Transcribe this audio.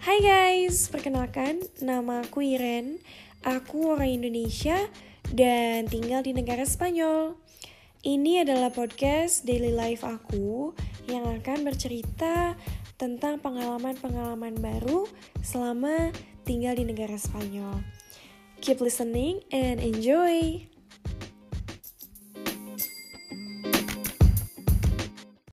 Hai guys, perkenalkan nama aku Iren. Aku orang Indonesia dan tinggal di negara Spanyol. Ini adalah podcast daily life aku yang akan bercerita tentang pengalaman-pengalaman baru selama tinggal di negara Spanyol. Keep listening and enjoy.